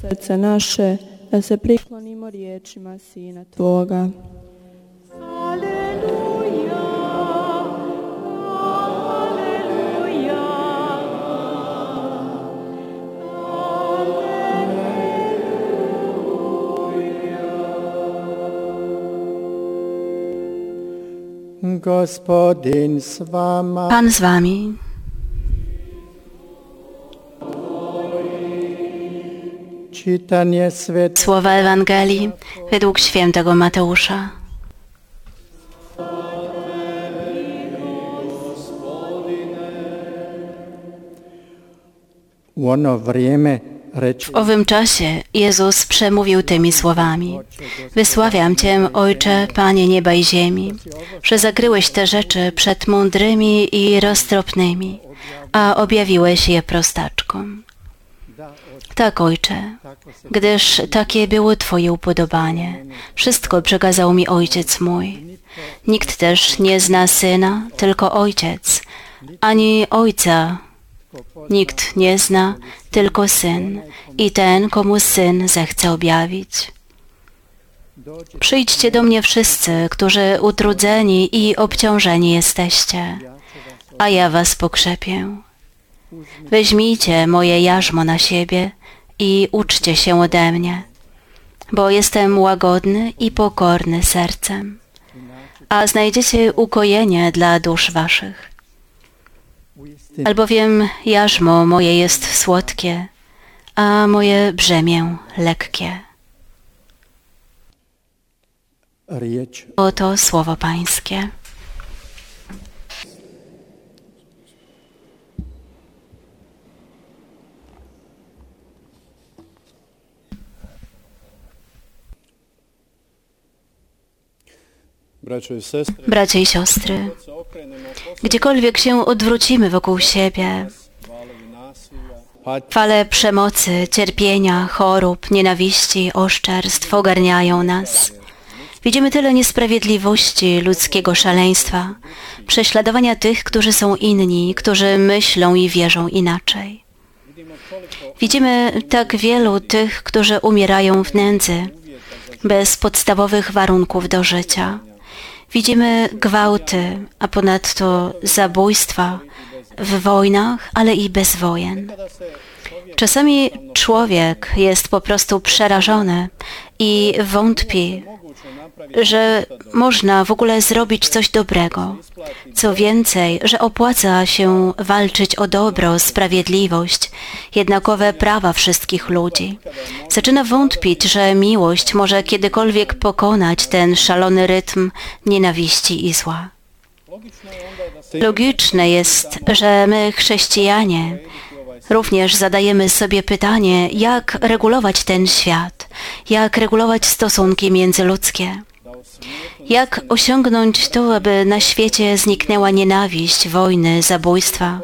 Srce naše, da se priklonimo riječima Sina Tvoga. Gospodin s vama. Pan z wami. Słowa Ewangelii według świętego Mateusza. W owym czasie Jezus przemówił tymi słowami. Wysławiam Cię, Ojcze, Panie nieba i ziemi, że zakryłeś te rzeczy przed mądrymi i roztropnymi, a objawiłeś je prostaczkom. Tak, Ojcze, gdyż takie było Twoje upodobanie. Wszystko przekazał mi Ojciec mój. Nikt też nie zna Syna, tylko Ojciec, ani Ojca nikt nie zna, tylko Syn i ten, komu Syn zechce objawić. Przyjdźcie do mnie wszyscy, którzy utrudzeni i obciążeni jesteście, a ja was pokrzepię. Weźmijcie moje jarzmo na siebie i uczcie się ode mnie, bo jestem łagodny i pokorny sercem, a znajdziecie ukojenie dla dusz waszych. Albowiem jarzmo moje jest słodkie, a moje brzemię lekkie. Oto słowo Pańskie. Bracia i siostry, gdziekolwiek się odwrócimy wokół siebie, fale przemocy, cierpienia, chorób, nienawiści, oszczerstw ogarniają nas. Widzimy tyle niesprawiedliwości, ludzkiego szaleństwa, prześladowania tych, którzy są inni, którzy myślą i wierzą inaczej. Widzimy tak wielu tych, którzy umierają w nędzy, bez podstawowych warunków do życia. Widzimy gwałty, a ponadto zabójstwa w wojnach, ale i bez wojen. Czasami człowiek jest po prostu przerażony i wątpi, że można w ogóle zrobić coś dobrego. Co więcej, że opłaca się walczyć o dobro, sprawiedliwość, jednakowe prawa wszystkich ludzi. Zaczyna wątpić, że miłość może kiedykolwiek pokonać ten szalony rytm nienawiści i zła. Logiczne jest, że my, chrześcijanie, również zadajemy sobie pytanie, jak regulować ten świat, jak regulować stosunki międzyludzkie. Jak osiągnąć to, aby na świecie zniknęła nienawiść, wojny, zabójstwa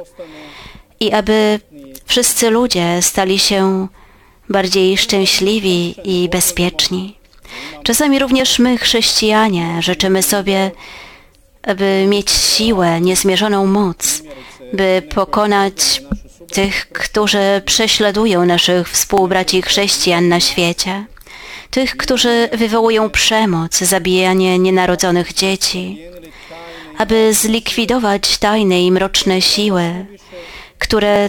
i aby wszyscy ludzie stali się bardziej szczęśliwi i bezpieczni. Czasami również my, chrześcijanie, życzymy sobie, aby mieć siłę, niezmierzoną moc, by pokonać tych, którzy prześladują naszych współbraci chrześcijan na świecie, tych, którzy wywołują przemoc, zabijanie nienarodzonych dzieci, aby zlikwidować tajne i mroczne siły, które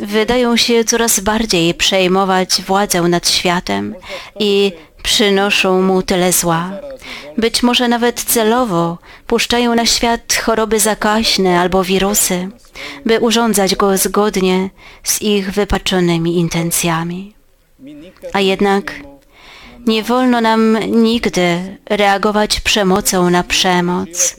wydają się coraz bardziej przejmować władzę nad światem i przynoszą mu tyle zła. Być może nawet celowo puszczają na świat choroby zakaźne albo wirusy, by urządzać go zgodnie z ich wypaczonymi intencjami. A jednak nie wolno nam nigdy reagować przemocą na przemoc,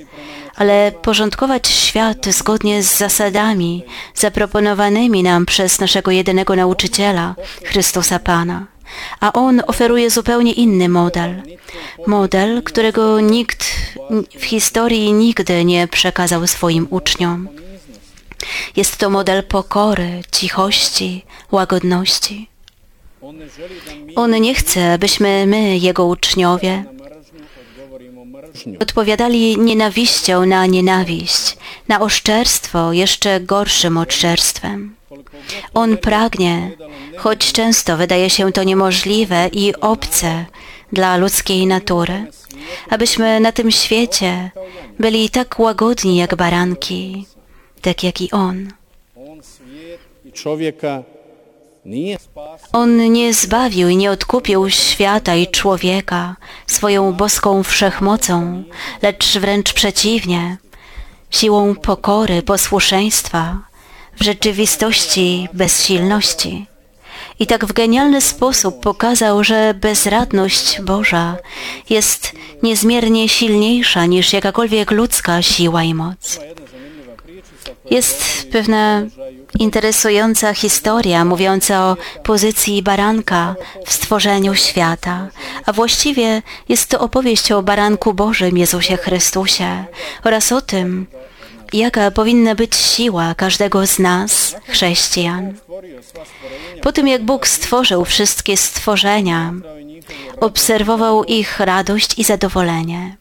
ale porządkować świat zgodnie z zasadami zaproponowanymi nam przez naszego jedynego nauczyciela, Chrystusa Pana. A On oferuje zupełnie inny model. Model, którego nikt w historii nigdy nie przekazał swoim uczniom. Jest to model pokory, cichości, łagodności. On nie chce, abyśmy my, Jego uczniowie, odpowiadali nienawiścią na nienawiść, na oszczerstwo jeszcze gorszym oszczerstwem. On pragnie, choć często wydaje się to niemożliwe i obce dla ludzkiej natury, abyśmy na tym świecie byli tak łagodni jak baranki, tak jak i On. On nie zbawił i nie odkupił świata i człowieka swoją boską wszechmocą, lecz wręcz przeciwnie, siłą pokory, posłuszeństwa, w rzeczywistości bezsilności. I tak w genialny sposób pokazał, że bezradność Boża jest niezmiernie silniejsza niż jakakolwiek ludzka siła i moc. Jest pewna interesująca historia mówiąca o pozycji baranka w stworzeniu świata, a właściwie jest to opowieść o baranku Bożym Jezusie Chrystusie oraz o tym, jaka powinna być siła każdego z nas, chrześcijan. Po tym jak Bóg stworzył wszystkie stworzenia, obserwował ich radość i zadowolenie.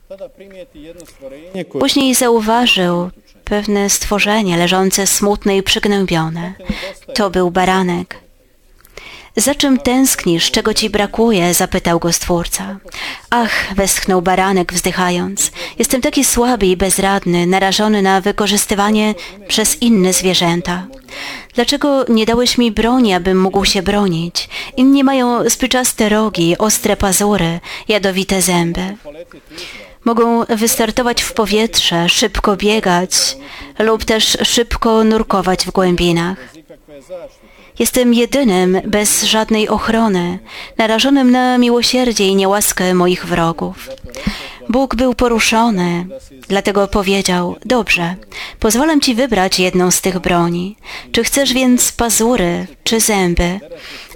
Później zauważył pewne stworzenie leżące smutne i przygnębione. To był baranek. Za czym tęsknisz, czego ci brakuje? zapytał go stwórca. Ach, westchnął baranek, wzdychając. Jestem taki słaby i bezradny, narażony na wykorzystywanie przez inne zwierzęta. Dlaczego nie dałeś mi broni, abym mógł się bronić? Inni mają spiczaste rogi, ostre pazury, jadowite zęby. Mogą wystartować w powietrze, szybko biegać lub też szybko nurkować w głębinach. Jestem jedynym bez żadnej ochrony, narażonym na miłosierdzie i niełaskę moich wrogów. Bóg był poruszony, dlatego powiedział, dobrze, pozwalam Ci wybrać jedną z tych broni. Czy chcesz więc pazury czy zęby,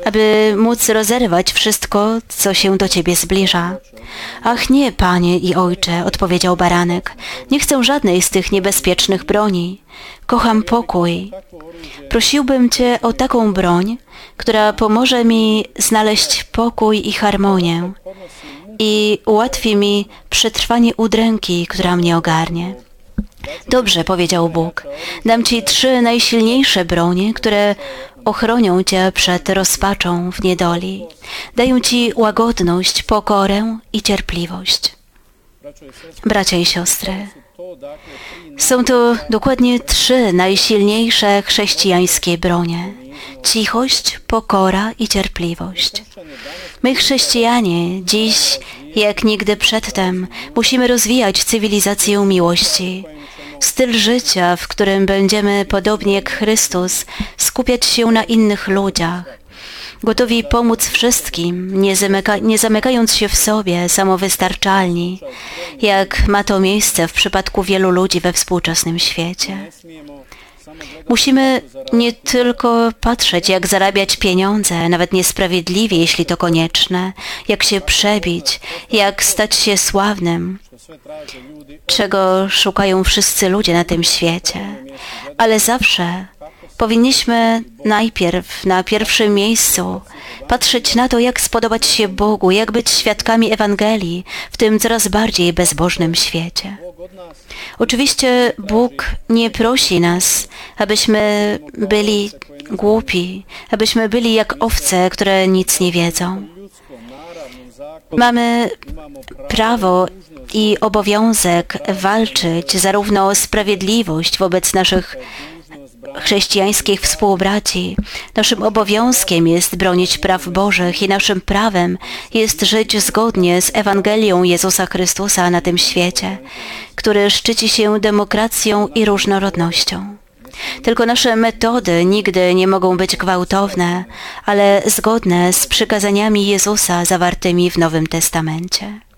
aby móc rozerwać wszystko, co się do Ciebie zbliża? Ach nie, Panie i Ojcze, odpowiedział baranek, nie chcę żadnej z tych niebezpiecznych broni. Kocham pokój. Prosiłbym Cię o taką broń, która pomoże mi znaleźć pokój i harmonię i ułatwi mi przetrwanie udręki, która mnie ogarnie. Dobrze, powiedział Bóg. Dam Ci trzy najsilniejsze bronie, które ochronią Cię przed rozpaczą w niedoli. Dają Ci łagodność, pokorę i cierpliwość. Bracia i siostry, są to dokładnie trzy najsilniejsze chrześcijańskie bronie. Cichość, pokora i cierpliwość. My chrześcijanie dziś, jak nigdy przedtem, musimy rozwijać cywilizację miłości. Styl życia, w którym będziemy, podobnie jak Chrystus, skupiać się na innych ludziach. Gotowi pomóc wszystkim, nie, zamyka, nie zamykając się w sobie, samowystarczalni, jak ma to miejsce w przypadku wielu ludzi we współczesnym świecie. Musimy nie tylko patrzeć, jak zarabiać pieniądze, nawet niesprawiedliwie, jeśli to konieczne, jak się przebić, jak stać się sławnym, czego szukają wszyscy ludzie na tym świecie. Ale zawsze powinniśmy najpierw, na pierwszym miejscu, patrzeć na to, jak spodobać się Bogu, jak być świadkami Ewangelii w tym coraz bardziej bezbożnym świecie. Oczywiście Bóg nie prosi nas, abyśmy byli głupi, abyśmy byli jak owce, które nic nie wiedzą. Mamy prawo i obowiązek walczyć zarówno o sprawiedliwość wobec naszych chrześcijańskich współbraci. Naszym obowiązkiem jest bronić praw Bożych i naszym prawem jest żyć zgodnie z Ewangelią Jezusa Chrystusa na tym świecie, który szczyci się demokracją i różnorodnością. Tylko nasze metody nigdy nie mogą być gwałtowne, ale zgodne z przykazaniami Jezusa zawartymi w Nowym Testamencie.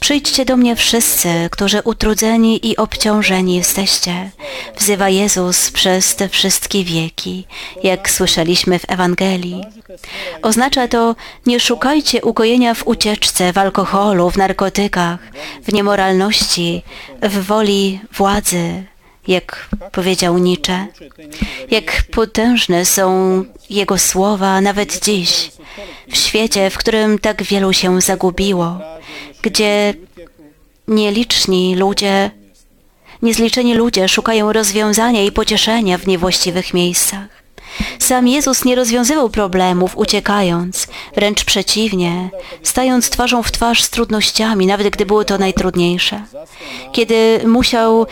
Przyjdźcie do mnie wszyscy, którzy utrudzeni i obciążeni jesteście, wzywa Jezus przez te wszystkie wieki, jak słyszeliśmy w Ewangelii. Oznacza to, nie szukajcie ukojenia w ucieczce, w alkoholu, w narkotykach, w niemoralności, w woli władzy, jak powiedział Nietzsche. Jak potężne są Jego słowa nawet dziś, w świecie, w którym tak wielu się zagubiło, gdzie nieliczni ludzie, niezliczeni ludzie szukają rozwiązania i pocieszenia w niewłaściwych miejscach. Sam Jezus nie rozwiązywał problemów uciekając, wręcz przeciwnie, stając twarzą w twarz z trudnościami, nawet gdy było to najtrudniejsze. Kiedy musiał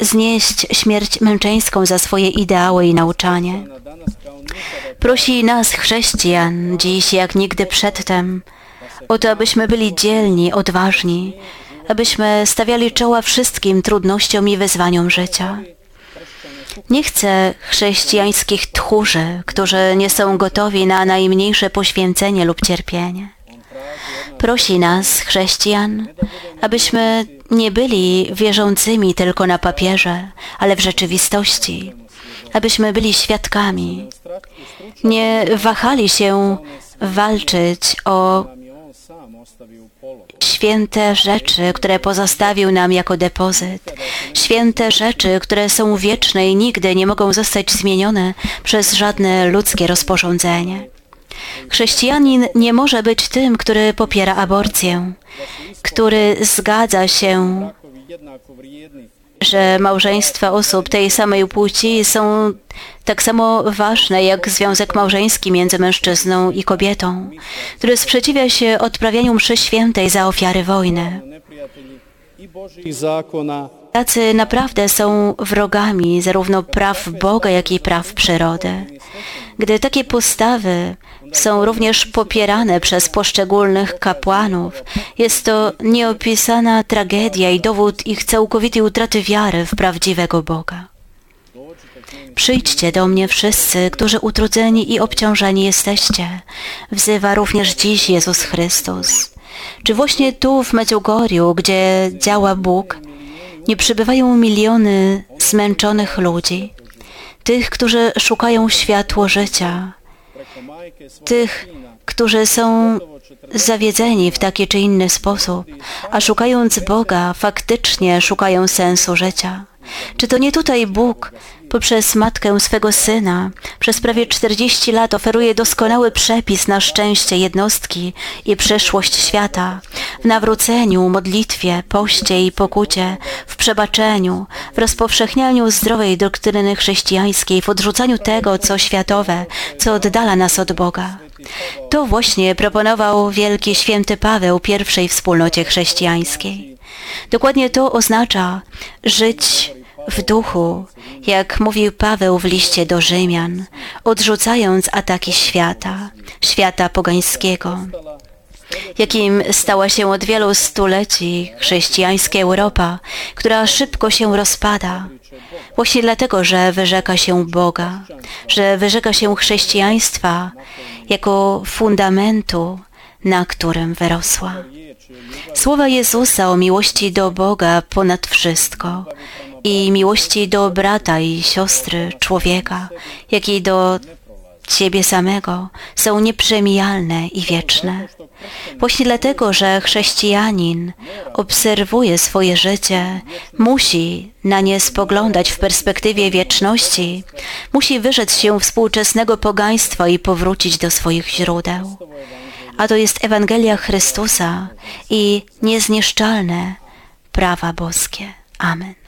znieść śmierć męczeńską za swoje ideały i nauczanie. Prosi nas, chrześcijan, dziś jak nigdy przedtem, o to, abyśmy byli dzielni, odważni, abyśmy stawiali czoła wszystkim trudnościom i wyzwaniom życia. Nie chcę chrześcijańskich tchórzy, którzy nie są gotowi na najmniejsze poświęcenie lub cierpienie. Prosi nas, chrześcijan, abyśmy nie byli wierzącymi tylko na papierze, ale w rzeczywistości, abyśmy byli świadkami. Nie wahali się walczyć o święte rzeczy, które pozostawił nam jako depozyt, święte rzeczy, które są wieczne i nigdy nie mogą zostać zmienione przez żadne ludzkie rozporządzenie. Chrześcijanin nie może być tym, który popiera aborcję, który zgadza się, że małżeństwa osób tej samej płci są tak samo ważne jak związek małżeński między mężczyzną i kobietą, który sprzeciwia się odprawianiu mszy świętej za ofiary wojny. Tacy naprawdę są wrogami zarówno praw Boga, jak i praw przyrody. Gdy takie postawy są również popierane przez poszczególnych kapłanów, jest to nieopisana tragedia i dowód ich całkowitej utraty wiary w prawdziwego Boga. Przyjdźcie do mnie wszyscy, którzy utrudzeni i obciążeni jesteście, wzywa również dziś Jezus Chrystus. Czy właśnie tu w Medjugorju, gdzie działa Bóg, nie przybywają miliony zmęczonych ludzi, tych, którzy szukają światło życia, tych, którzy są zawiedzeni w taki czy inny sposób, a szukając Boga, faktycznie szukają sensu życia. Czy to nie tutaj Bóg poprzez matkę swego syna przez prawie 40 lat oferuje doskonały przepis na szczęście jednostki i przyszłość świata w nawróceniu, modlitwie, poście i pokucie, w przebaczeniu, w rozpowszechnianiu zdrowej doktryny chrześcijańskiej, w odrzucaniu tego, co światowe, co oddala nas od Boga. To właśnie proponował wielki święty Paweł pierwszej wspólnocie chrześcijańskiej. Dokładnie to oznacza żyć w duchu, jak mówił Paweł w liście do Rzymian, odrzucając ataki świata, świata pogańskiego, jakim stała się od wielu stuleci chrześcijańska Europa, która szybko się rozpada, właśnie dlatego, że wyrzeka się Boga, że wyrzeka się chrześcijaństwa jako fundamentu, na którym wyrosła. Słowa Jezusa o miłości do Boga ponad wszystko i miłości do brata i siostry, człowieka, jak i do Ciebie samego są nieprzemijalne i wieczne. Właśnie dlatego, że chrześcijanin obserwuje swoje życie, musi na nie spoglądać w perspektywie wieczności, musi wyrzec się współczesnego pogaństwa i powrócić do swoich źródeł. A to jest Ewangelia Chrystusa i niezniszczalne prawa boskie. Amen.